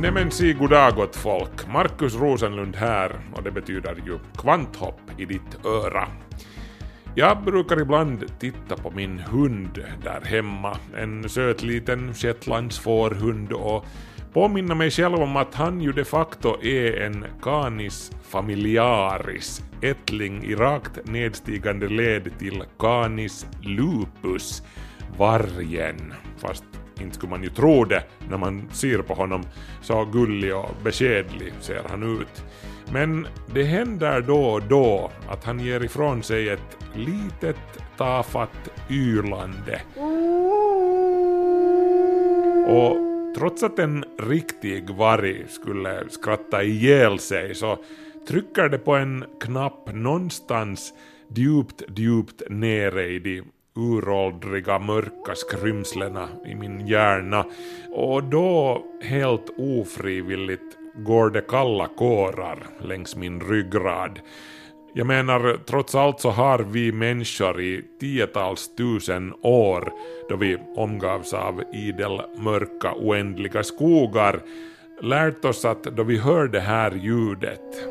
Nämen si goddag gott folk. Markus Rosenlund här och det betyder ju kvanthopp i ditt öra. Jag brukar ibland titta på min hund där hemma, en söt liten shetlandsfårhund och påminna mig själv om att han ju de facto är en canis familiaris, ättling i rakt nedstigande led till canis lupus, vargen. Fast inte skulle man ju tro det när man ser på honom, så gullig och beskedlig ser han ut. Men det händer då och då att han ger ifrån sig ett litet tafatt ylande. Och trots att en riktig varg skulle skratta ihjäl sig så trycker det på en knapp någonstans djupt, djupt nere i de uråldriga mörka skrymslena i min hjärna och då helt ofrivilligt går det kalla kårar längs min ryggrad. Jag menar, trots allt så har vi människor i tiotals tusen år, då vi omgavs av idel mörka oändliga skogar, lärt oss att då vi hör det här ljudet,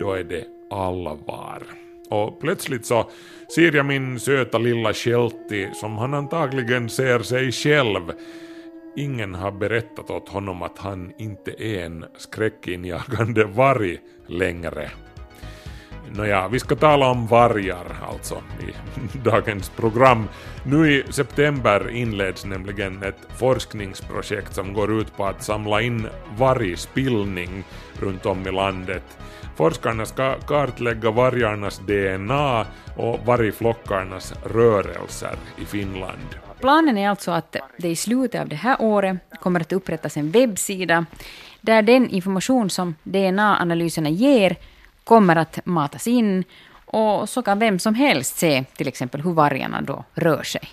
då är det allvar. Och plötsligt så ser jag min söta lilla Sheltie som han antagligen ser sig själv. Ingen har berättat åt honom att han inte är en skräckinjagande varg längre. Nåja, vi ska tala om vargar alltså i dagens program. Nu i september inleds nämligen ett forskningsprojekt som går ut på att samla in vargspillning runt om i landet. Forskarna ska kartlägga vargarnas DNA och vargflockarnas rörelser i Finland. Planen är alltså att det i slutet av det här året kommer att upprättas en webbsida där den information som DNA-analyserna ger kommer att matas in och så kan vem som helst se till exempel hur vargarna då rör sig.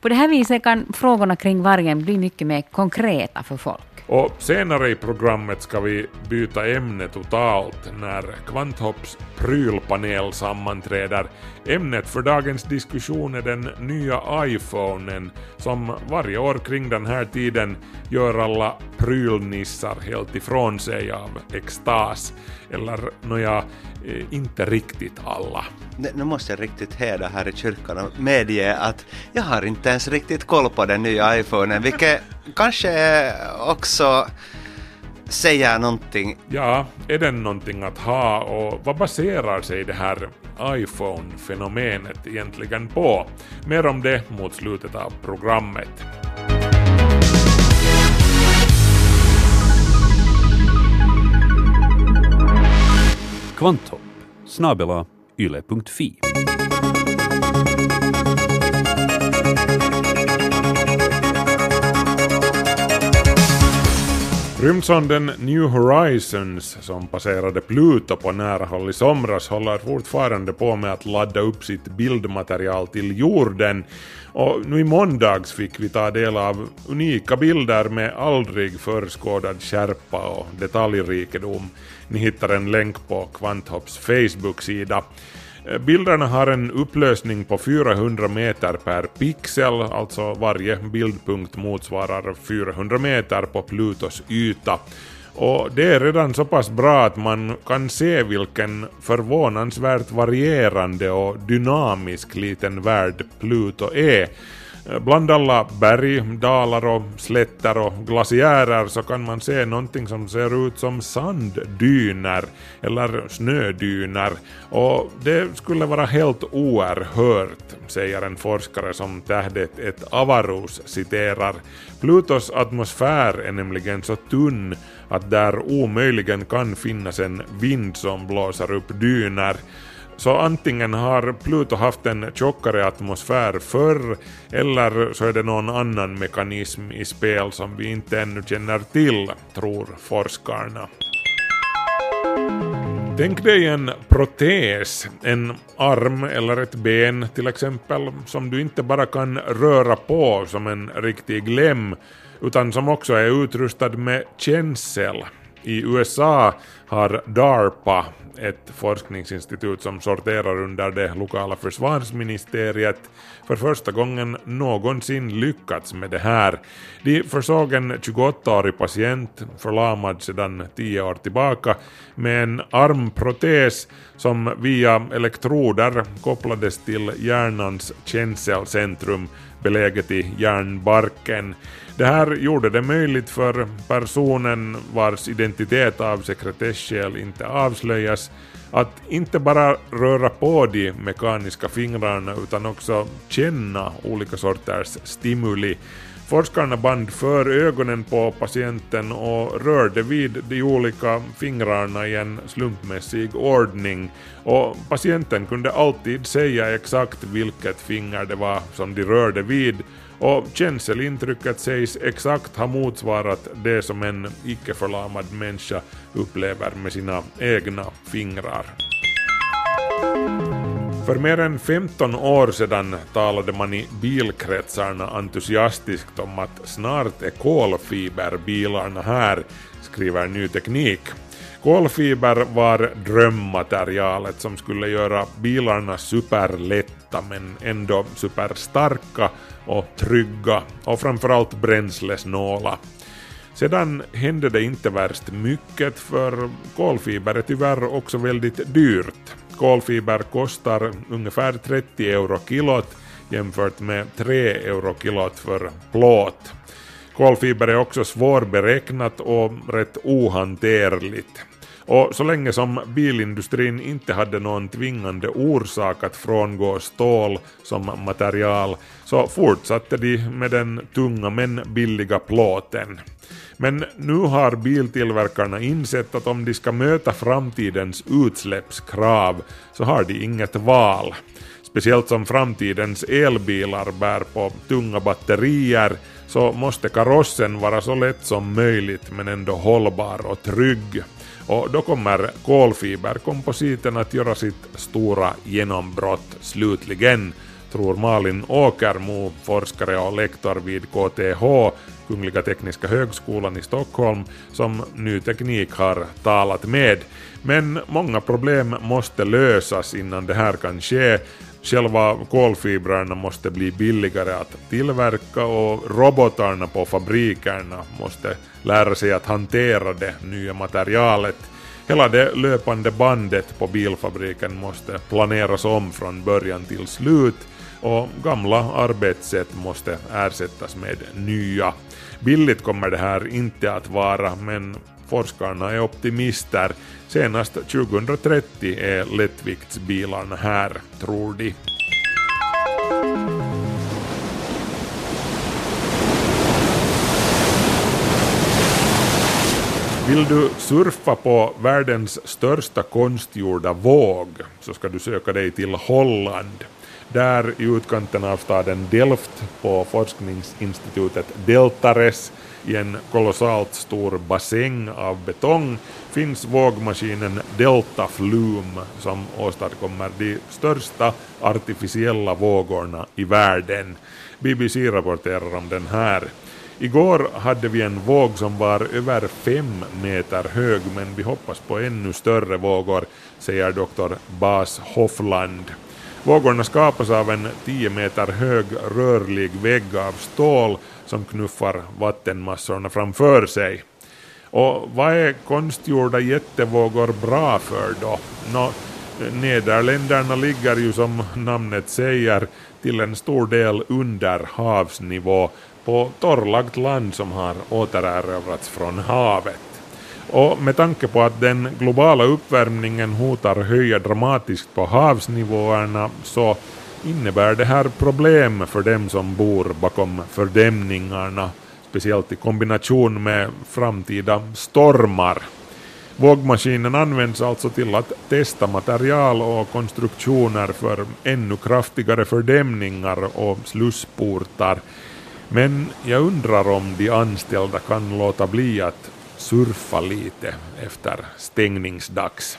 På det här viset kan frågorna kring vargen bli mycket mer konkreta för folk. Och senare i programmet ska vi byta ämne totalt när Kvanthopps prylpanel sammanträder. Ämnet för dagens diskussion är den nya iPhonen som varje år kring den här tiden gör alla prylnissar helt ifrån sig av extas. Eller nåja, eh, inte riktigt alla. Nu nu måste jag riktigt häda här i kyrkan och medge att jag har inte ens riktigt koll på den nya iPhonen, vilket kanske också säger någonting. Ja, är den någonting att ha och vad baserar sig det här iPhone-fenomenet egentligen på? Mer om det mot slutet av programmet. Kvanthopp, snabela yle.fi. Rymdsonden New Horizons som passerade Pluto på nära håll i somras håller fortfarande på med att ladda upp sitt bildmaterial till jorden och nu i måndags fick vi ta del av unika bilder med aldrig förskådad skärpa och detaljrikedom. Ni hittar en länk på Kvanthopps Facebook-sida. Eh, bilderna har en upplösning på 400 meter per pixel, alltså varje bildpunkt motsvarar 400 meter på Plutos yta. Och det är redan så pass bra att man kan se vilken förvånansvärt varierande och dynamisk liten värld Pluto är. Eh, Bland alla berg, dalar och slätter och glaciärer så kan man se någonting som ser ut som sanddyner eller snödyner och det skulle vara helt oerhört, säger en forskare som tähdet ett Avarus citerar. Plutos atmosfär är nämligen så tunn att där omöjligen kan finnas en vind som blåser upp dyner så antingen har Pluto haft en tjockare atmosfär förr eller så är det någon annan mekanism i spel som vi inte ännu känner till, tror forskarna. Tänk dig en protes, en arm eller ett ben till exempel, som du inte bara kan röra på som en riktig lem, utan som också är utrustad med känsel. I USA har DARPA, ett forskningsinstitut som sorterar under det lokala försvarsministeriet, för första gången någonsin lyckats med det här. De försåg en 28-årig patient, förlamad sedan 10 år tillbaka, med en armprotes som via elektroder kopplades till hjärnans känselcentrum beläget i järnbarken. Det här gjorde det möjligt för personen vars identitet av sekretesskäl inte avslöjas att inte bara röra på de mekaniska fingrarna utan också känna olika sorters stimuli. Forskarna band för ögonen på patienten och rörde vid de olika fingrarna i en slumpmässig ordning och patienten kunde alltid säga exakt vilket finger det var som de rörde vid och känselintrycket sägs exakt ha motsvarat det som en icke-förlamad människa upplever med sina egna fingrar. För mer än 15 år sedan talade man i bilkretsarna entusiastiskt om att snart är kolfiberbilarna här, skriver Ny Teknik. Kolfiber var drömmaterialet som skulle göra bilarna superlätta men ändå superstarka och trygga och framförallt bränslesnåla. Sedan hände det inte värst mycket för kolfiber är tyvärr också väldigt dyrt. Kolfiber kostar ungefär 30 euro kilot jämfört med 3 euro kilot för plåt. Kolfiber är också svårberäknat och rätt ohanterligt. Och så länge som bilindustrin inte hade någon tvingande orsak att frångå stål som material så fortsatte de med den tunga men billiga plåten. Men nu har biltillverkarna insett att om de ska möta framtidens utsläppskrav så har de inget val. Speciellt som framtidens elbilar bär på tunga batterier så måste karossen vara så lätt som möjligt men ändå hållbar och trygg. Och då kommer kolfiberkompositen att göra sitt stora genombrott slutligen, tror Malin Åkermo, forskare och lektor vid KTH, Kungliga Tekniska Högskolan i Stockholm, som Ny Teknik har talat med. Men många problem måste lösas innan det här kan ske. Själva kolfibrerna måste bli billigare att tillverka och robotarna på fabrikerna måste lära sig att hantera det nya materialet. Hela det löpande bandet på bilfabriken måste planeras om från början till slut och gamla arbetssätt måste ersättas med nya. Billigt kommer det här inte att vara men forskarna är optimister. Senast 2030 är lättviktsbilarna här, tror de. Vill du surfa på världens största konstgjorda våg så ska du söka dig till Holland. Där i utkanten av staden Delft på forskningsinstitutet Deltares i en kolossalt stor bassäng av betong finns vågmaskinen Delta Flume som åstadkommer de största artificiella vågorna i världen. BBC rapporterar om den här. Igår hade vi en våg som var över fem meter hög men vi hoppas på ännu större vågor, säger doktor Bas Hoffland. Vågorna skapas av en 10 meter hög rörlig vägg av stål som knuffar vattenmassorna framför sig. Och vad är konstgjorda jättevågor bra för då? Nå, Nederländerna ligger ju som namnet säger till en stor del under havsnivå på torrlagt land som har återerövrats från havet. Och med tanke på att den globala uppvärmningen hotar höja dramatiskt på havsnivåerna så innebär det här problem för dem som bor bakom fördämningarna, speciellt i kombination med framtida stormar. Vågmaskinen används alltså till att testa material och konstruktioner för ännu kraftigare fördämningar och slussportar. Men jag undrar om de anställda kan låta bli att surfa lite efter stängningsdags.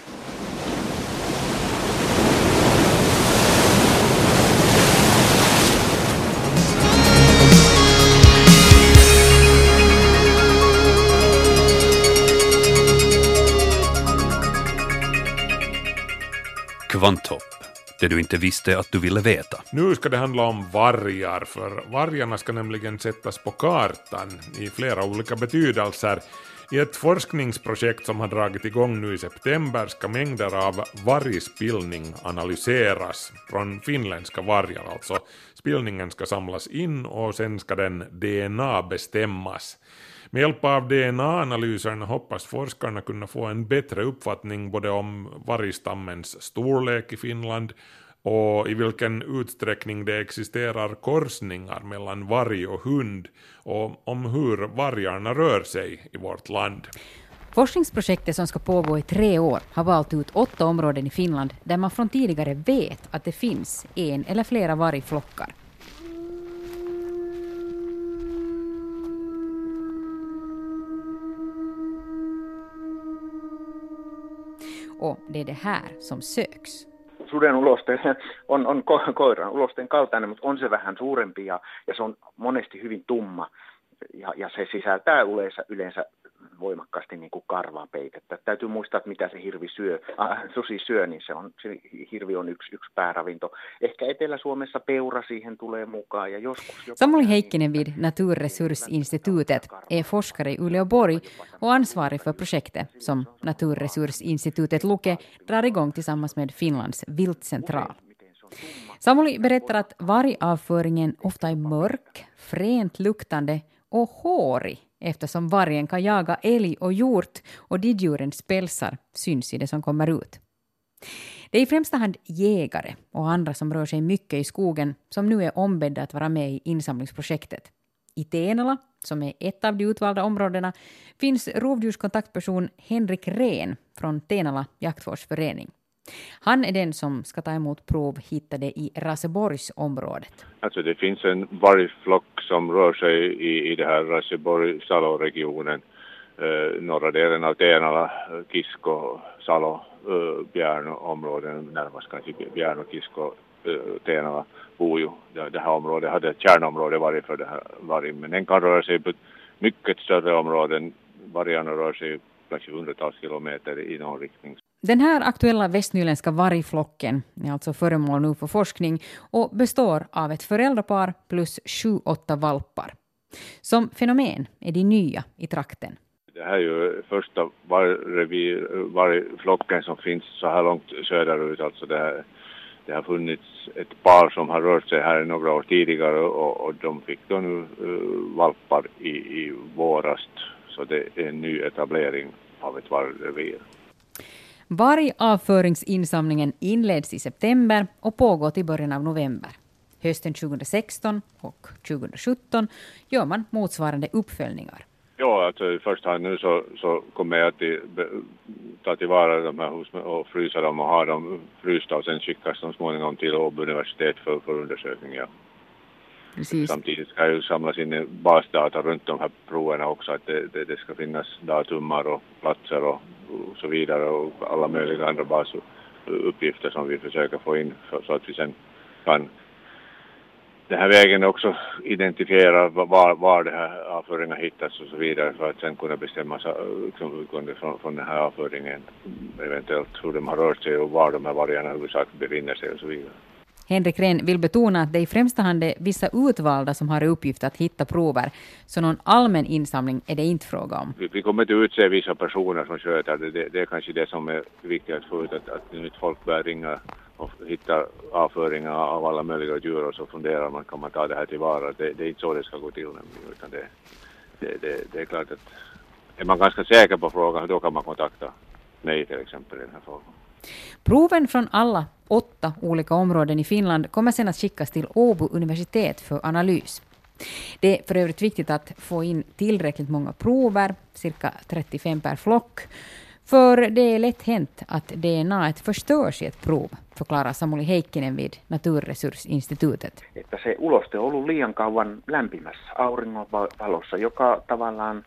Kvanthopp, det du inte visste att du ville veta. Nu ska det handla om vargar, för vargarna ska nämligen sättas på kartan i flera olika betydelser. I ett forskningsprojekt som har dragit igång nu i september ska mängder av vargspillning analyseras från finländska vargar alltså. Spillningen ska samlas in och sen ska den DNA bestämmas. Med hjälp av DNA-analyserna hoppas forskarna kunna få en bättre uppfattning både om vargstammens storlek i Finland och i vilken utsträckning det existerar korsningar mellan varg och hund och om hur vargarna rör sig i vårt land. Forskningsprojektet som ska pågå i tre år har valt ut åtta områden i Finland där man från tidigare vet att det finns en eller flera vargflockar. Och det är det här som söks. Suden uloste on, on ko- koiran ulosten kaltainen, mutta on se vähän suurempi ja, ja se on monesti hyvin tumma. Ja, ja se sisältää yleensä, yleensä voimakkaasti niin kuin karvapeitettä. Täytyy muistaa, että mitä se hirvi syö, äh, susi syö, niin se, on, se hirvi on yksi, yksi pääravinto. Ehkä Etelä-Suomessa peura siihen tulee mukaan ja joskus... Samuli Heikkinen vid Naturresursinstitutet är forskare i Uleåborg och ansvarig för projektet som Naturresursinstitutet Luke drar igång tillsammans med Finlands viltcentral. Samuli berättar att vargavföringen ofta är mörk, fränt luktande och hårig eftersom vargen kan jaga älg och hjort och de djurens pälsar syns i det som kommer ut. Det är i främsta hand jägare och andra som rör sig mycket i skogen som nu är ombedda att vara med i insamlingsprojektet. I Tenala, som är ett av de utvalda områdena, finns rovdjurskontaktperson Henrik Rehn från Tenala jaktvårdsförening. Han är den som ska ta emot prov hittade i Raseborgsområdet. Alltså det finns en vargflock som rör sig i, i det här Raseborg Salo-regionen. Eh, norra delen av Tenala, Kisko, Salo, eh, Bjärn-områden, närmast kanske Bjärn och Kisko, eh, Tenala bor ju. Det, det här området hade ett kärnområde varje för det här vargen, men den kan röra sig på mycket större områden. Vargarna rör sig kanske hundratals kilometer i någon riktning. Den här aktuella västnyländska vargflocken är alltså föremål nu för forskning och består av ett föräldrapar plus sju, åtta valpar. Som fenomen är de nya i trakten. Det här är ju första vargrevir, vargflocken som finns så här långt söderut. Alltså det, här, det har funnits ett par som har rört sig här några år tidigare och, och de fick då nu uh, valpar i, i våras. Så det är en ny etablering av ett vargrevir. Vargavföringsinsamlingen inleds i september och pågår till början av november. Hösten 2016 och 2017 gör man motsvarande uppföljningar. Ja, alltså i första hand nu så, så kommer jag att ta tillvara de här husen och frysa dem och ha dem frysta och sen skickas de småningom till Åbo universitet för, för undersökning. Ja. Precis. Samtidigt ska ju samlas in eh, basdata runt de här proverna också, att det, det, det ska finnas datumar och platser och, och så vidare och alla möjliga andra basuppgifter som vi försöker få in så, så att vi sen kan den här vägen också identifiera var, var det här avföringen hittas och så vidare för att sen kunna bestämma liksom, utgående från, från den här avföringen eventuellt hur de har rört sig och var de här vargarna huvudsakligen befinner sig och så vidare. Henrik Rehn vill betona att det i främsta hand är vissa utvalda som har i uppgift att hitta prover, så någon allmän insamling är det inte fråga om. Vi, vi kommer inte utse vissa personer som sköter det. det. Det är kanske det som är viktigt att få ut, att, att nu inte folk börjar ringa och hitta avföringar av alla möjliga djur och så funderar man, kan man ta det här tillvara? Det, det är inte så det ska gå till nämligen, utan det, det, det, det är klart att är man ganska säker på frågan, då kan man kontakta mig till exempel i den här frågan. Proven från alla åtta olika områden i Finland kommer sedan att skickas till Åbo universitet för analys. Det är för övrigt viktigt att få in tillräckligt många prover, cirka 35 per flock, För det är lätt hänt att DNA förstörs i ett prov, förklarar Samuli Heikkinen vid Naturresursinstitutet. Että se uloste on ollut liian kauan lämpimässä auringonvalossa, joka tavallaan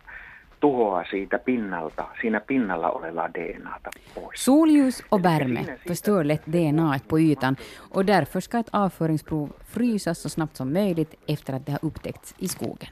tuhoaa siitä pinnalta, siinä pinnalla olevaa DNAta pois. Solljus och värme förstör lätt DNA på ytan och därför ska ett avföringsprov frysas så snabbt som möjligt efter att det har upptäckts i skogen.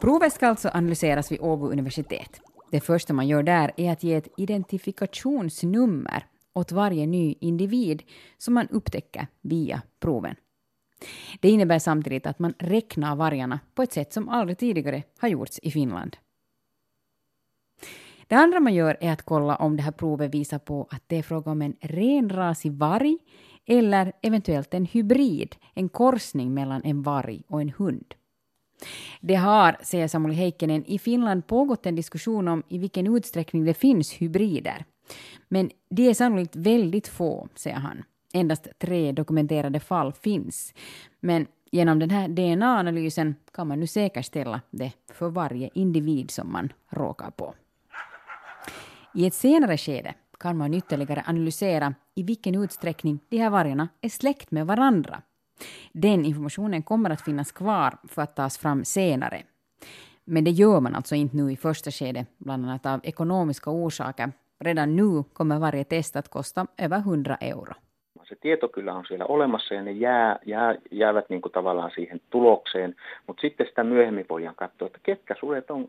Provet ska alltså analyseras vid Åbo universitet. Det första man gör där är att ge ett identifikationsnummer åt varje ny individ som man upptäcker via proven. Det innebär samtidigt att man räknar vargarna på ett sätt som aldrig tidigare har gjorts i Finland. Det andra man gör är att kolla om det här provet visar på att det är fråga om en renrasig varg eller eventuellt en hybrid, en korsning mellan en varg och en hund. Det har, säger Samuli Heikkinen, i Finland pågått en diskussion om i vilken utsträckning det finns hybrider. Men de är sannolikt väldigt få, säger han. Endast tre dokumenterade fall finns. Men genom den här DNA-analysen kan man nu säkerställa det för varje individ som man råkar på. I ett senare skede kan man ytterligare analysera i vilken utsträckning de här vargarna är släkt med varandra. Den informationen kommer att finnas kvar för att tas fram senare. Men det gör man alltså inte nu i första skedet, bland annat av ekonomiska orsaker. Redan nu kommer varje test att kosta över 100 euro. Se tieto kyllä on siellä olemassa ja ne jää, jää, jäävät niin kuin tavallaan siihen tulokseen, mutta sitten sitä myöhemmin voidaan katsoa, että ketkä sudet on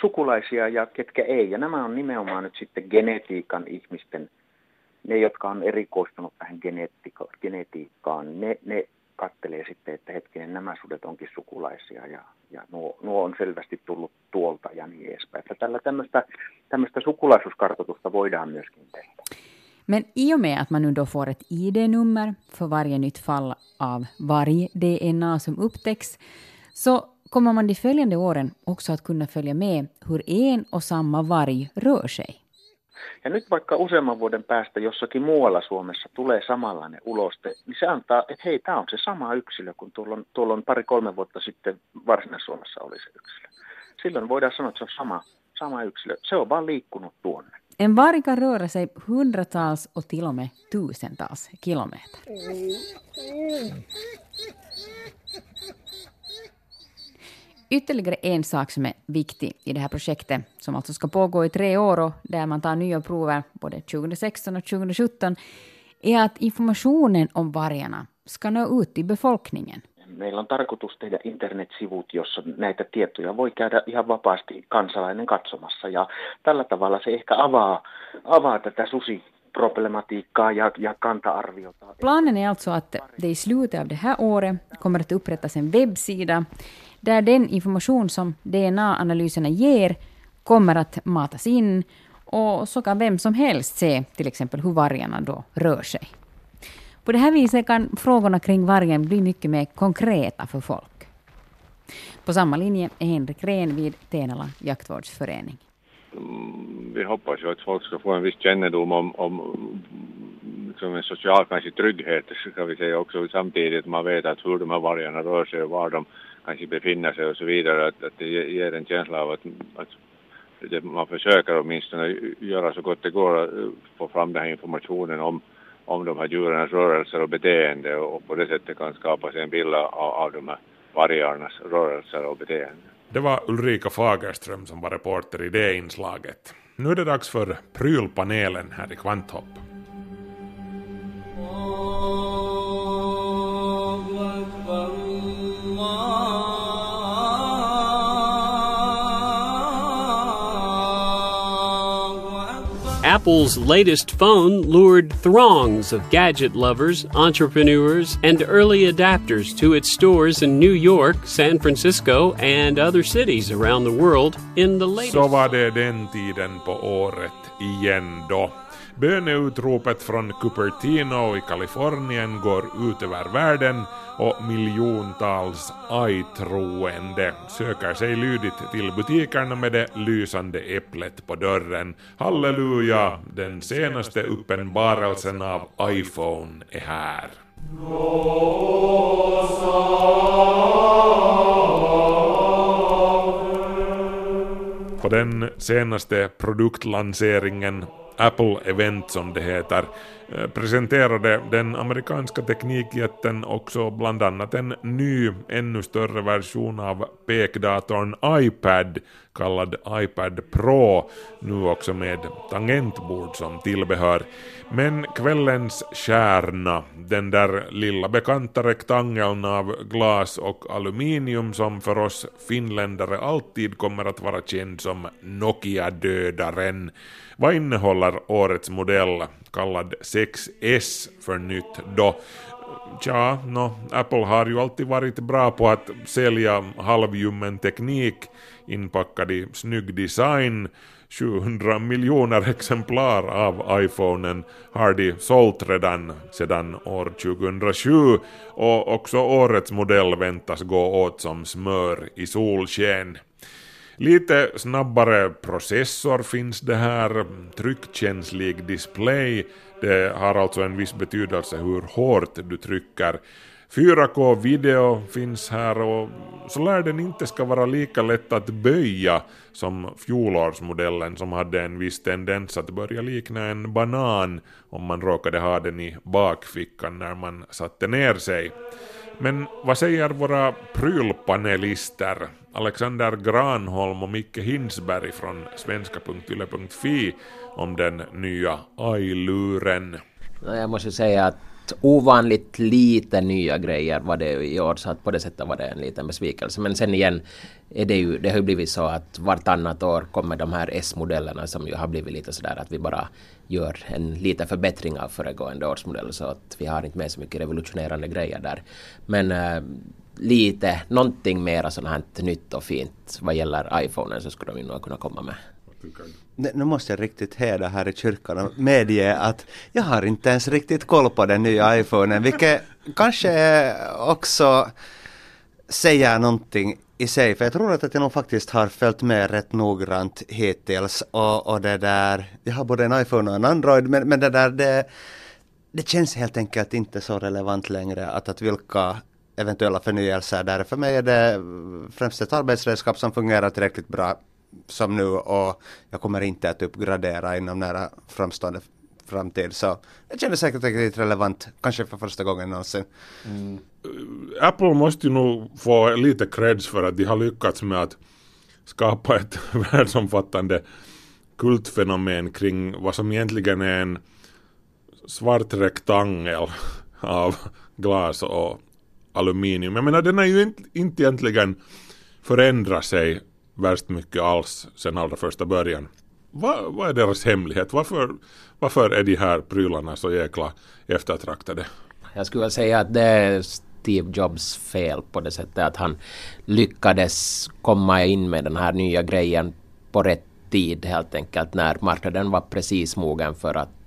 sukulaisia ja ketkä ei. Ja nämä on nimenomaan nyt sitten genetiikan ihmisten, ne jotka on erikoistunut tähän genetiikkaan, ne, ne kattelee sitten, että hetkinen, nämä sudet onkin sukulaisia ja, ja nuo, nuo on selvästi tullut tuolta ja niin edespäin. Että tällä tämmöistä, tämmöistä sukulaisuuskartoitusta voidaan myöskin tehdä. Men i och med att man nu då får ett ID-nummer för varje nytt fall av varg-DNA som upptäcks, så kommer man de följande åren också att kunna följa med hur en och samma varg rör sig. Ja nyt vaikka useamman vuoden päästä jossakin muualla Suomessa tulee samanlainen uloste, niin se antaa, että hei, tämä on se sama yksilö kuin tuolla on, tuolla on pari-kolme vuotta sitten Varsinais-Suomessa oli se yksilö. Silloin voidaan sanoa, että se on sama, sama yksilö. Se on vaan liikkunut tuonne. En varg kan röra sig hundratals och till och med tusentals kilometer. Ytterligare en sak som är viktig i det här projektet, som alltså ska pågå i tre år och där man tar nya prover både 2016 och 2017, är att informationen om vargarna ska nå ut till befolkningen. Meillä on tarkoitus tehdä internetsivut, jossa näitä tietoja voi käydä ihan vapaasti kansalainen katsomassa. Ja tällä tavalla se ehkä avaa, avaa tätä susiproblematiikkaa ja, ja kanta-arviota. Planen är alltså att det i slutet av det här året kommer att upprättas en webbsida där den information som DNA-analyserna ger kommer att matas in och så kan vem som helst se till exempel hur vargarna då rör sig. På det här viset kan frågorna kring vargen bli mycket mer konkreta för folk. På samma linje är Henrik Rehn vid Tenala jaktvårdsförening. Mm, vi hoppas ju att folk ska få en viss kännedom om, om liksom en social kanske trygghet, ska vi säga också samtidigt man vet att hur de här vargarna rör sig och var de kanske befinner sig och så vidare, att, att det ger en känsla av att, att det, man försöker åtminstone göra så gott det går att få fram den här informationen om, om de här djurens rörelser och beteende och på det sättet kan skapa sig en bild av, av de här vargarnas rörelser och beteende. Det var Ulrika Fagerström som var reporter i det inslaget. Nu är det dags för prylpanelen här i Kvanthopp. Apple's latest phone lured throngs of gadget lovers, entrepreneurs, and early adapters to its stores in New York, San Francisco, and other cities around the world in the latest. Var det den tiden på året igen då. Böneutropet från Cupertino i Kalifornien går ut över världen och miljontals aj-troende söker sig lydigt till butikerna med det lysande äpplet på dörren. Halleluja, den senaste uppenbarelsen av iPhone är här. På den senaste produktlanseringen Apple Event som det heter eh, presenterade den amerikanska teknikjätten också bland annat en ny, ännu större version av pekdatorn iPad kallad iPad Pro, nu också med tangentbord som tillbehör. Men kvällens kärna, den där lilla bekanta rektangeln av glas och aluminium som för oss finländare alltid kommer att vara känd som Nokia-dödaren, vad innehåller årets modell, kallad 6S för nytt då? Tja, no, Apple har ju alltid varit bra på att sälja halvljummen teknik inpackad i snygg design. 700 miljoner exemplar av iPhonen har de sålt redan sedan år 2007 och också årets modell väntas gå åt som smör i solsken. Lite snabbare processor finns det här, tryckkänslig display, det har alltså en viss betydelse hur hårt du trycker. 4K-video finns här och så lär den inte ska vara lika lätt att böja som fjolårsmodellen som hade en viss tendens att börja likna en banan om man råkade ha den i bakfickan när man satte ner sig. Men vad säger våra prylpanelister Alexander Granholm och Micke Hinsberg från svenska.yle.fi om den nya iLuren? Jag måste säga att ovanligt lite nya grejer var det i år så att på det sättet var det en liten besvikelse. Men sen igen är det ju, det har ju blivit så att vartannat år kommer de här S-modellerna som ju har blivit lite sådär att vi bara gör en liten förbättring av föregående års modell så att vi har inte med så mycket revolutionerande grejer där. Men äh, lite, någonting mera sånt här nytt och fint vad gäller iPhonen så skulle de ju nog kunna komma med. Nu måste jag riktigt häda här i kyrkan och medge att jag har inte ens riktigt koll på den nya iPhonen, vilket kanske också säger någonting i sig, för jag tror att jag nog faktiskt har följt med rätt noggrant hittills och, och det där, jag har både en iPhone och en Android, men, men det där det, det känns helt enkelt inte så relevant längre att, att vilka eventuella förnyelser där. För mig är det främst ett arbetsredskap som fungerar tillräckligt bra som nu och jag kommer inte att uppgradera inom nära framstående framtid. Så jag känner säkert riktigt relevant, kanske för första gången någonsin. Mm. Apple måste ju nog få lite creds för att de har lyckats med att skapa ett världsomfattande kultfenomen kring vad som egentligen är en svart rektangel av glas och aluminium. Jag menar den har ju inte, inte egentligen förändrat sig värst mycket alls sen allra första början. Vad, vad är deras hemlighet? Varför, varför är de här prylarna så jäkla eftertraktade? Jag skulle säga att det är Steve Jobs fel på det sättet att han lyckades komma in med den här nya grejen på rätt tid helt enkelt när marknaden var precis mogen för att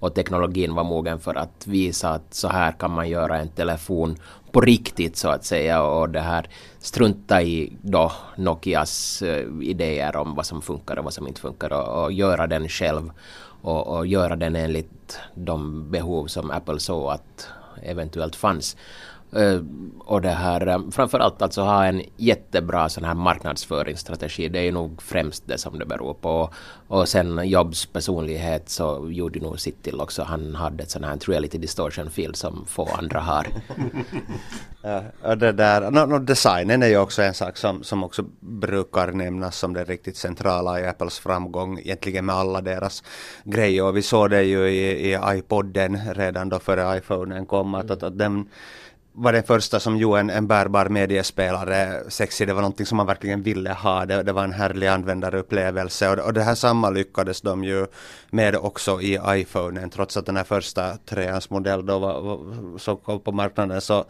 och teknologin var mogen för att visa att så här kan man göra en telefon på riktigt så att säga och det här strunta i då Nokias eh, idéer om vad som funkar och vad som inte funkar och, och göra den själv och, och, göra den enligt de behov som Apple såg att eventuellt fanns. Eh, och det här eh, framförallt alltså ha en jättebra sån här marknadsföringsstrategi. Det är nog främst det som det beror på. Och sen Jobs personlighet så gjorde nog sitt till också. Han hade ett sån här reality distortion field som få andra har. ja, och det där, no, no, designen är ju också en sak som, som också brukar nämnas som det riktigt centrala i Apples framgång egentligen med alla deras grejer. Och vi såg det ju i, i iPoden redan då före iPhonen kom att, att, att den var den första som gjorde en, en bärbar mediespelare sexig. Det var någonting som man verkligen ville ha. Det, det var en härlig användarupplevelse och, och det här samma lyckades de ju med också i iPhonen trots att den här första treans modell då var, var, så kom på marknaden så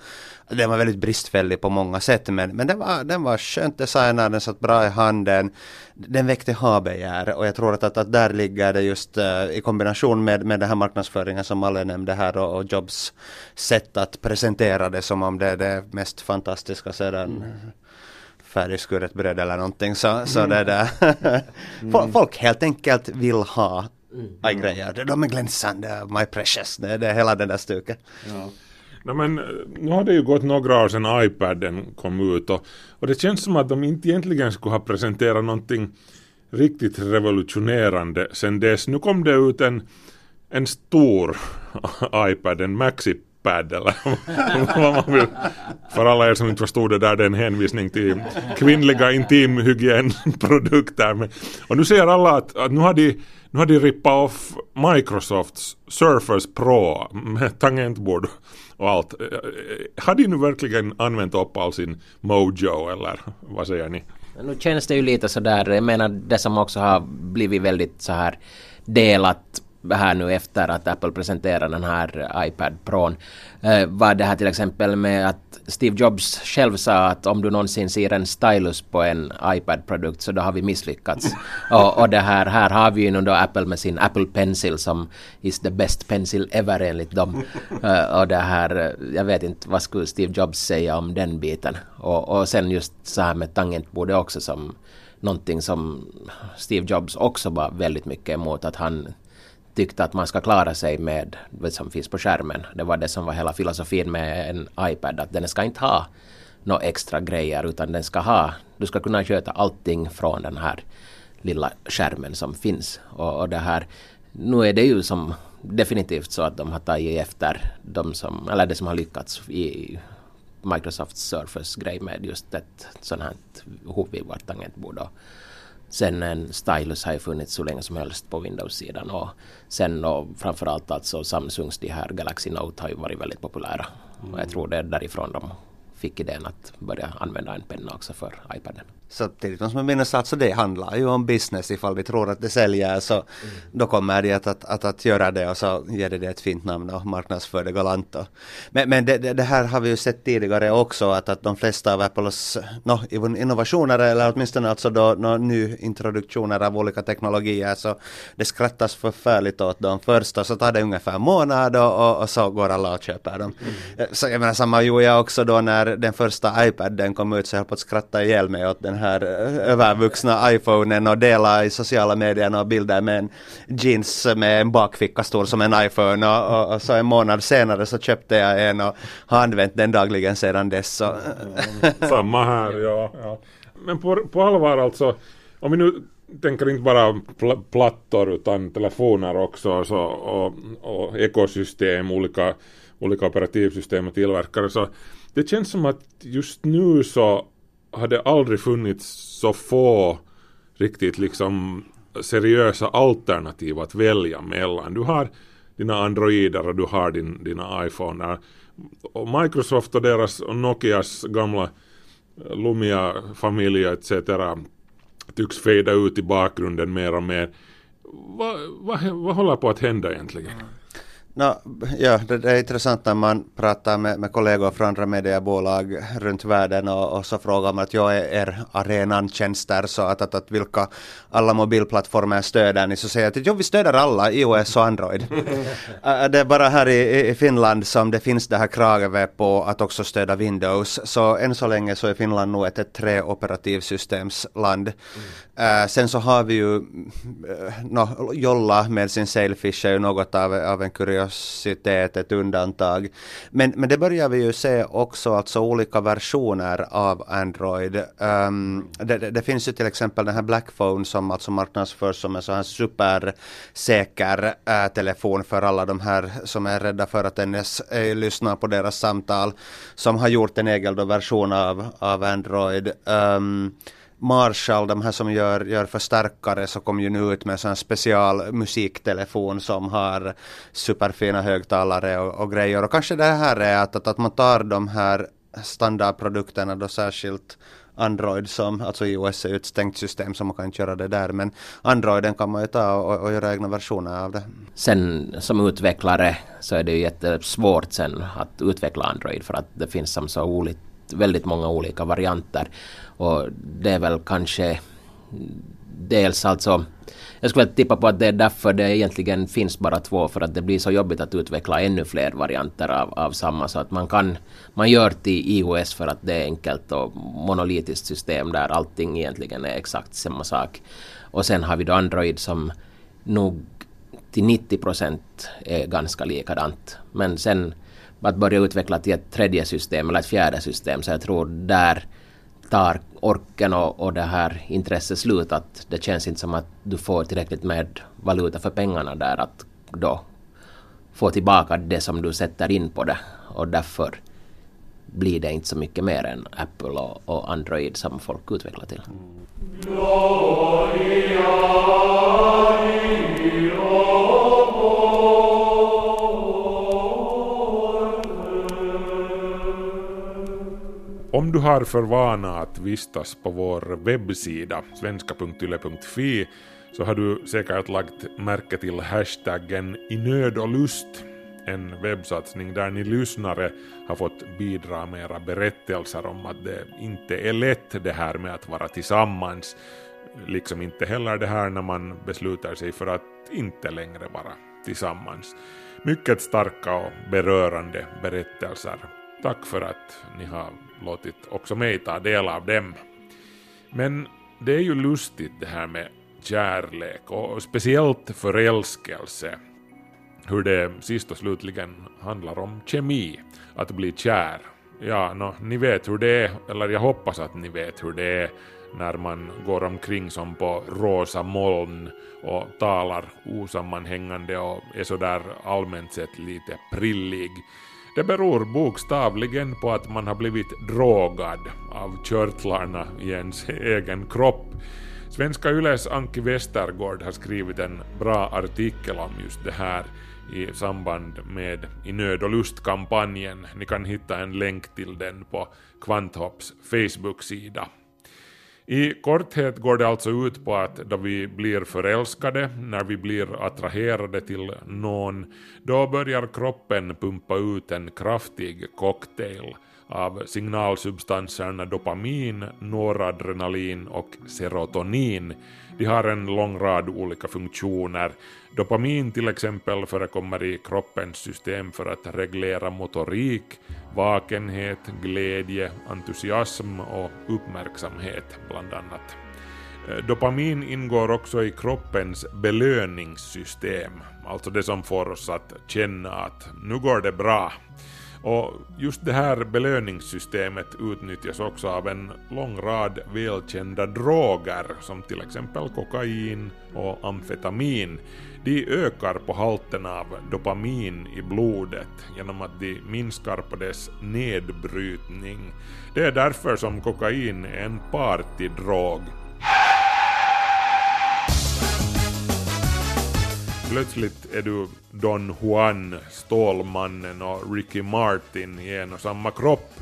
den var väldigt bristfällig på många sätt men, men den, var, den var skönt designad, den satt bra i handen. Den väckte ha-begär och jag tror att, att, att där ligger det just uh, i kombination med, med den här marknadsföringen som alla nämnde här och, och Jobs sätt att presentera det som om det är det mest fantastiska sedan mm färdigskuret bröd eller någonting så, så mm. det där. mm. Folk helt enkelt vill ha mm. grejer. De är glänsande, my precious, det, det är hela den där stuket. Ja. No, men, eh, nu har det ju gått några år sedan iPaden kom ut och, och det känns som att de inte egentligen skulle ha presenterat någonting riktigt revolutionerande sen dess. Nu kom det ut en, en stor iPad, en Maxipad eller vad man vill. För alla er som inte förstod det där, det är en hänvisning till kvinnliga intimhygienprodukter. Men- Och nu säger alla att, att nu har de nu har de rippat off Microsofts Surface Pro med tangentbord och allt. Eh, eh, har de nu verkligen använt upp all sin mojo eller vad säger ni? Nu känns det ju lite sådär, jag menar det som också har blivit väldigt så här delat här nu efter att Apple presenterade den här iPad Pro eh, var det här till exempel med att Steve Jobs själv sa att om du någonsin ser en stylus på en iPad-produkt så då har vi misslyckats. och, och det här, här har vi ju nu då Apple med sin Apple Pencil som is the best pencil ever enligt dem. Eh, och det här, jag vet inte vad skulle Steve Jobs säga om den biten. Och, och sen just så här med tangentbordet också som någonting som Steve Jobs också var väldigt mycket emot att han tyckte att man ska klara sig med det som finns på skärmen. Det var det som var hela filosofin med en iPad, att den ska inte ha några extra grejer utan den ska ha, du ska kunna sköta allting från den här lilla skärmen som finns. Och, och det här, nu är det ju som definitivt så att de har tagit efter de som, eller det som har lyckats i Microsofts Surface-grej med just ett sånt här hopvivat tangentbord. Och sen en stylus har ju funnits så länge som helst på Windows-sidan och sen och framförallt alltså Samsungs de här Galaxy Note har ju varit väldigt populära. Och jag tror det är därifrån de fick idén att börja använda en penna också för iPaden. Samtidigt måste man minnas att så det handlar ju om business ifall de tror att det säljer så då kommer de att, att, att, att göra det och så ger det det ett fint namn och marknadsför det galant. och- Men, men det, det, det här har vi ju sett tidigare också att, att de flesta av Apples no, innovationer eller åtminstone alltså då no, nyintroduktioner av olika teknologier så det skrattas förfärligt åt dem först och så tar det ungefär en månad och, och, och så går alla och köper dem. Så jag menar samma gjorde jag också då när den första iPaden kom ut så jag höll på att skratta ihjäl mig åt den här eh, övervuxna iPhonen och dela i sociala medier och bilder med en jeans med en bakficka stor som en iPhone och, och, och så en månad senare så köpte jag en och har använt den dagligen sedan dess. Så. Samma här, ja. ja. Men på, på allvar alltså, om vi nu tänker inte bara pl- plattor utan telefoner också så, och, och ekosystem, olika, olika operativsystem och tillverkare så det känns som att just nu så har det aldrig funnits så få riktigt liksom seriösa alternativ att välja mellan. Du har dina Androider och du har din, dina iPhoner. Och Microsoft och deras och Nokias gamla eh, Lumia-familj etc. tycks fejda ut i bakgrunden mer och mer. Vad, va, vad håller på att hända egentligen? No, ja, det, det är intressant när man pratar med, med kollegor från andra mediebolag runt världen och, och så frågar man att jag är er arenan tjänster så att, att, att vilka alla mobilplattformar stöder ni så säger jag att jo, vi stöder alla iOS och Android. Äh, det är bara här i, i Finland som det finns det här kravet på att också stödja Windows så än så länge så är Finland nog ett, ett tre operativsystemsland. Äh, sen så har vi ju äh, no, Jolla med sin Sailfish är ju något av, av en kuriositet, ett undantag. Men, men det börjar vi ju se också, alltså olika versioner av Android. Um, det, det, det finns ju till exempel den här Blackphone som alltså marknadsförs som en sån här supersäker äh, telefon för alla de här som är rädda för att ens äh, eh, lyssna på deras samtal. Som har gjort en egen då version av, av Android. Um, Marshall, de här som gör, gör förstärkare, så kom ju nu ut med en sån här special musiktelefon som har superfina högtalare och, och grejer. Och kanske det här är att, att, att man tar de här standardprodukterna då särskilt Android som, alltså iOS är ju ett stängt system så man kan inte göra det där men Androiden kan man ju ta och, och göra egna versioner av det. Sen som utvecklare så är det ju jättesvårt sen att utveckla Android för att det finns som så oligt, väldigt många olika varianter. Och det är väl kanske dels alltså jag skulle tippa på att det är därför det egentligen finns bara två för att det blir så jobbigt att utveckla ännu fler varianter av, av samma så att man kan man gör till iOS för att det är enkelt och monolitiskt system där allting egentligen är exakt samma sak. Och sen har vi då Android som nog till 90 procent är ganska likadant. Men sen att börja utveckla till ett tredje system eller ett fjärde system så jag tror där tar orken och, och det här intresset slut att det känns inte som att du får tillräckligt med valuta för pengarna där att då få tillbaka det som du sätter in på det och därför blir det inte så mycket mer än Apple och, och Android som folk utvecklar till. Om du har för vana att vistas på vår webbsida svenska.yle.fi så har du säkert lagt märke till hashtaggen i nöd och lust, en webbsatsning där ni lyssnare har fått bidra med era berättelser om att det inte är lätt det här med att vara tillsammans, liksom inte heller det här när man beslutar sig för att inte längre vara tillsammans. Mycket starka och berörande berättelser. Tack för att ni har låtit också mig ta del av dem. Men det är ju lustigt det här med kärlek och speciellt förälskelse. Hur det sist och slutligen handlar om kemi, att bli kär. Ja, no, ni vet hur det är, eller jag hoppas att ni vet hur det är när man går omkring som på rosa moln och talar osammanhängande och är sådär allmänt sett lite prillig. Det beror bokstavligen på att man har blivit drogad av körtlarna i ens egen kropp. Svenska Yles Anki Westergård har skrivit en bra artikel om just det här i samband med I nöd och lust-kampanjen. Ni kan hitta en länk till den på Kvanthopps Facebook-sida. I korthet går det alltså ut på att då vi blir förälskade, när vi blir attraherade till någon, då börjar kroppen pumpa ut en kraftig cocktail av signalsubstanserna dopamin, noradrenalin och serotonin. De har en lång rad olika funktioner. Dopamin till exempel förekommer i kroppens system för att reglera motorik, vakenhet, glädje, entusiasm och uppmärksamhet bland annat. Eh, dopamin ingår också i kroppens belöningssystem, alltså det som får oss att känna att nu går det bra. Och just det här belöningssystemet utnyttjas också av en lång rad välkända droger som till exempel kokain och amfetamin. De ökar på halten av dopamin i blodet genom att de minskar på dess nedbrytning. Det är därför som kokain är en partydrog Plötsligt är du Don Juan, Stålmannen och Ricky Martin i en och samma kropp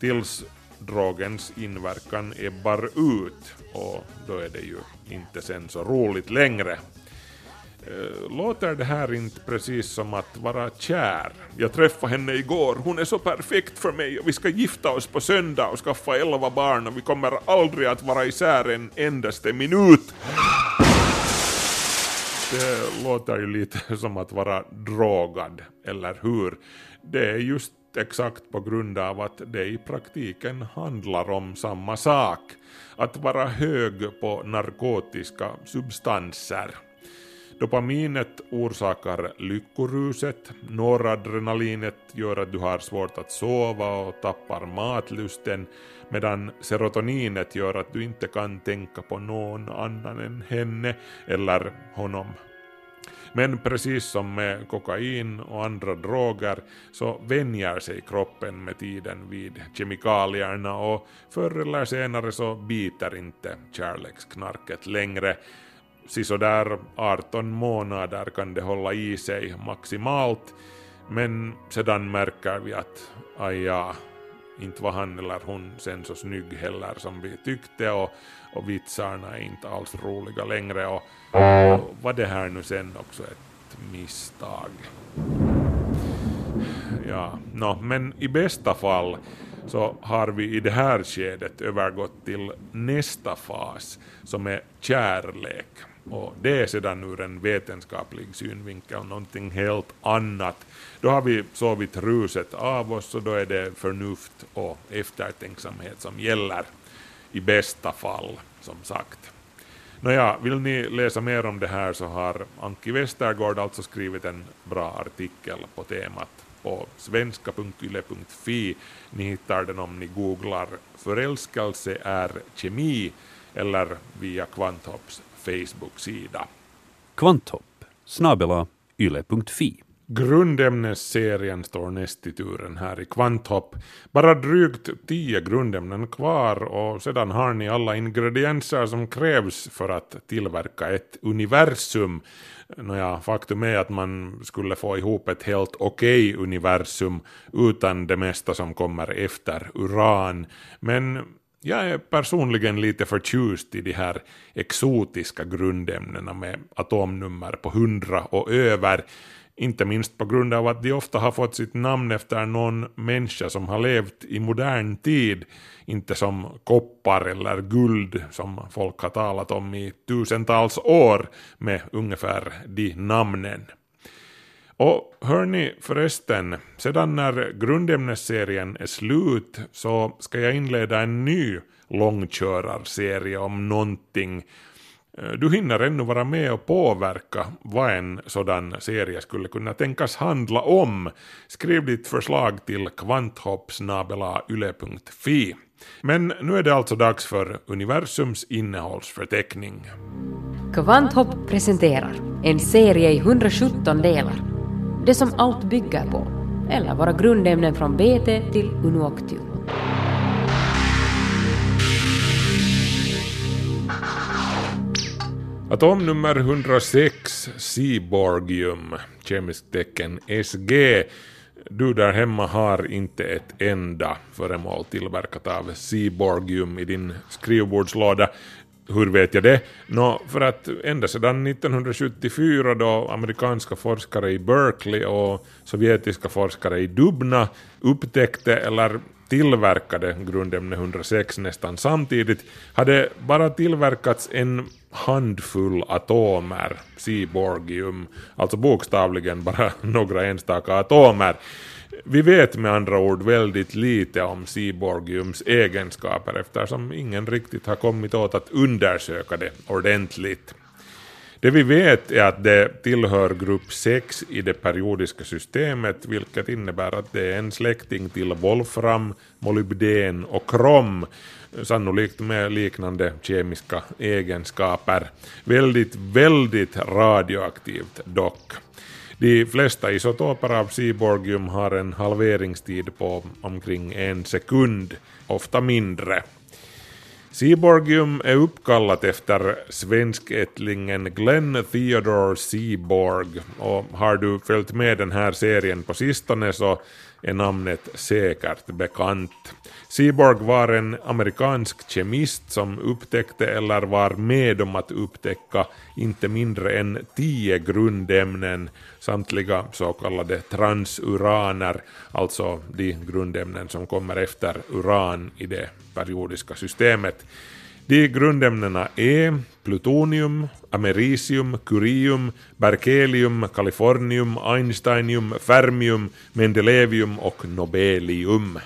tills drogens inverkan ebbar ut och då är det ju inte sen så roligt längre. Eh, låter det här inte precis som att vara kär? Jag träffade henne igår, hon är så perfekt för mig och vi ska gifta oss på söndag och skaffa elva barn och vi kommer aldrig att vara isär en endaste minut. Det låter ju lite som att vara drogad, eller hur? Det är just exakt på grund av att det i praktiken handlar om samma sak. Att vara hög på narkotiska substanser. Dopaminet orsakar lyckoruset, noradrenalinet gör att du har svårt att sova och tappar matlusten, medan serotoninet gör att du inte kan tänka på någon annan än henne eller honom. Men precis som med kokain och andra droger så vänjer sig kroppen med tiden vid kemikalierna och förr eller senare så biter inte kärleksknarket längre sisådär 18 månader kan det hålla i sig maximalt, men sedan märker vi att aja, inte var han eller hon sen så snygg heller som vi tyckte och, och vitsarna är inte alls roliga längre och, och var det här nu sen också ett misstag? Ja, no, men i bästa fall så har vi i det här skedet övergått till nästa fas som är kärlek. Och det är sedan ur en vetenskaplig synvinkel någonting helt annat. Då har vi sovit ruset av oss och då är det förnuft och eftertänksamhet som gäller. I bästa fall, som sagt. Nåja, vill ni läsa mer om det här så har Anki Westergård alltså skrivit en bra artikel på temat på svenska.yle.fi. Ni hittar den om ni googlar förälskelse är kemi eller via Kvanthopps Facebook-sida. Kvanthopp snabela yle.fi. Grundämnesserien står näst i turen här i Kvanthopp. Bara drygt tio grundämnen kvar och sedan har ni alla ingredienser som krävs för att tillverka ett universum. Nåja, faktum är att man skulle få ihop ett helt okej universum utan det mesta som kommer efter uran. Men jag är personligen lite förtjust i de här exotiska grundämnena med atomnummer på 100 och över. Inte minst på grund av att de ofta har fått sitt namn efter någon människa som har levt i modern tid, inte som koppar eller guld som folk har talat om i tusentals år med ungefär de namnen. Och hörni förresten, sedan när grundämnesserien är slut så ska jag inleda en ny långkörarserie om någonting. Eh, du hinner ännu vara med och påverka vad en sådan serie skulle kunna tänkas handla om. Skriv ditt förslag till kvanthoppsnabelayle.fi. Men nu är det alltså dags för universums innehållsförteckning. Kvanthopp presenterar en serie i 117 delar. Det som allt bygger på, eller våra grundämnen från BT till Unuoctium. Atomnummer 106, Seaborgium, kemiskt tecken SG. Du där hemma har inte ett enda föremål tillverkat av Seaborgium i din skrivbordslåda. Hur vet jag det? Nå, för att ända sedan 1974 då amerikanska forskare i Berkeley och sovjetiska forskare i Dubna upptäckte eller tillverkade grundämne 106 nästan samtidigt hade bara tillverkats en handfull atomer, Seaborgium, alltså bokstavligen bara några enstaka atomer. Vi vet med andra ord väldigt lite om Seaborgiums egenskaper eftersom ingen riktigt har kommit åt att undersöka det ordentligt. Det vi vet är att det tillhör grupp 6 i det periodiska systemet, vilket innebär att det är en släkting till volfram, molybden och krom, sannolikt med liknande kemiska egenskaper. Väldigt, väldigt radioaktivt dock. De flesta isotoper av Seaborgium har en halveringstid på omkring en sekund, ofta mindre. Seaborgium är uppkallat efter svenskättlingen Glenn Theodore Seaborg och har du följt med den här serien på sistone så är namnet säkert bekant. Seaborg var en amerikansk kemist som upptäckte eller var med om att upptäcka inte mindre än tio grundämnen, samtliga så kallade transuraner, alltså de grundämnen som kommer efter uran i det periodiska systemet. De grundämnena är plutonium, americium, curium, berkelium, Kalifornium, einsteinium, fermium, mendelevium och nobelium.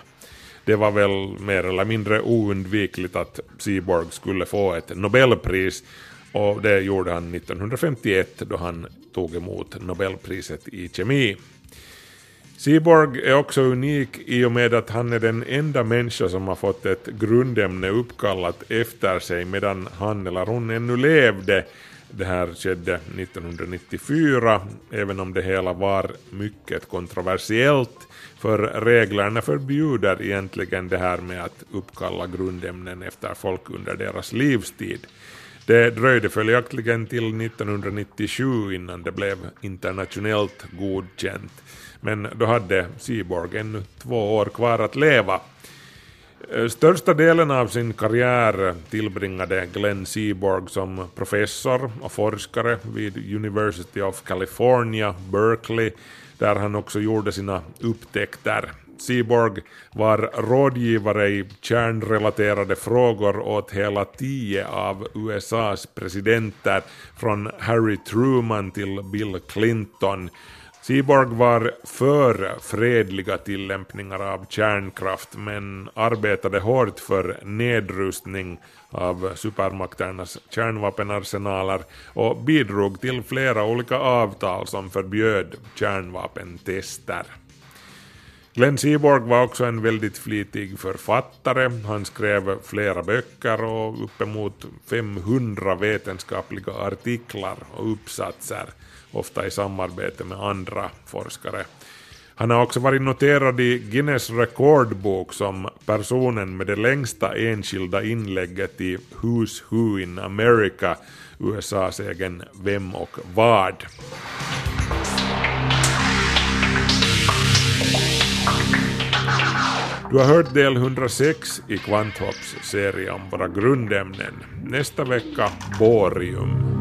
Det var väl mer eller mindre oundvikligt att Seaborg skulle få ett Nobelpris och det gjorde han 1951 då han tog emot Nobelpriset i kemi. Seaborg är också unik i och med att han är den enda människa som har fått ett grundämne uppkallat efter sig medan han eller hon ännu levde. Det här skedde 1994, även om det hela var mycket kontroversiellt, för reglerna förbjuder egentligen det här med att uppkalla grundämnen efter folk under deras livstid. Det dröjde följaktligen till 1997 innan det blev internationellt godkänt. Men då hade Seaborg ännu två år kvar att leva. Eh, största delen av sin karriär tillbringade Glenn Seaborg som professor och forskare vid University of California, Berkeley, där han också gjorde sina upptäckter. Seaborg var rådgivare i kärnrelaterade frågor åt hela tio av USAs presidenter, från Harry Truman till Bill Clinton. Seaborg var för fredliga tillämpningar av kärnkraft men arbetade hårt för nedrustning av supermakternas kärnvapenarsenaler och bidrog till flera olika avtal som förbjöd kärnvapentester. Glenn Seaborg var också en väldigt flitig författare. Han skrev flera böcker och uppemot 500 vetenskapliga artiklar och uppsatser, ofta i samarbete med andra forskare. Han har också varit noterad i Guinness rekordbok som personen med det längsta enskilda inlägget i Who's Who in America, USAs egen Vem och vad. Du har hört del 106 i Kvanthopps serie om våra grundämnen. Nästa vecka borium.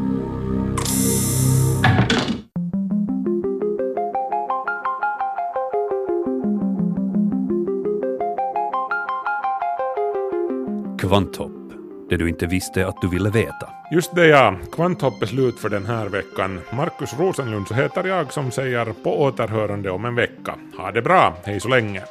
Kvanthopp, det du inte visste att du ville veta. Just det ja, Kvanthopp är slut för den här veckan. Markus Rosenlund så heter jag som säger på återhörande om en vecka. Ha det bra, hej så länge.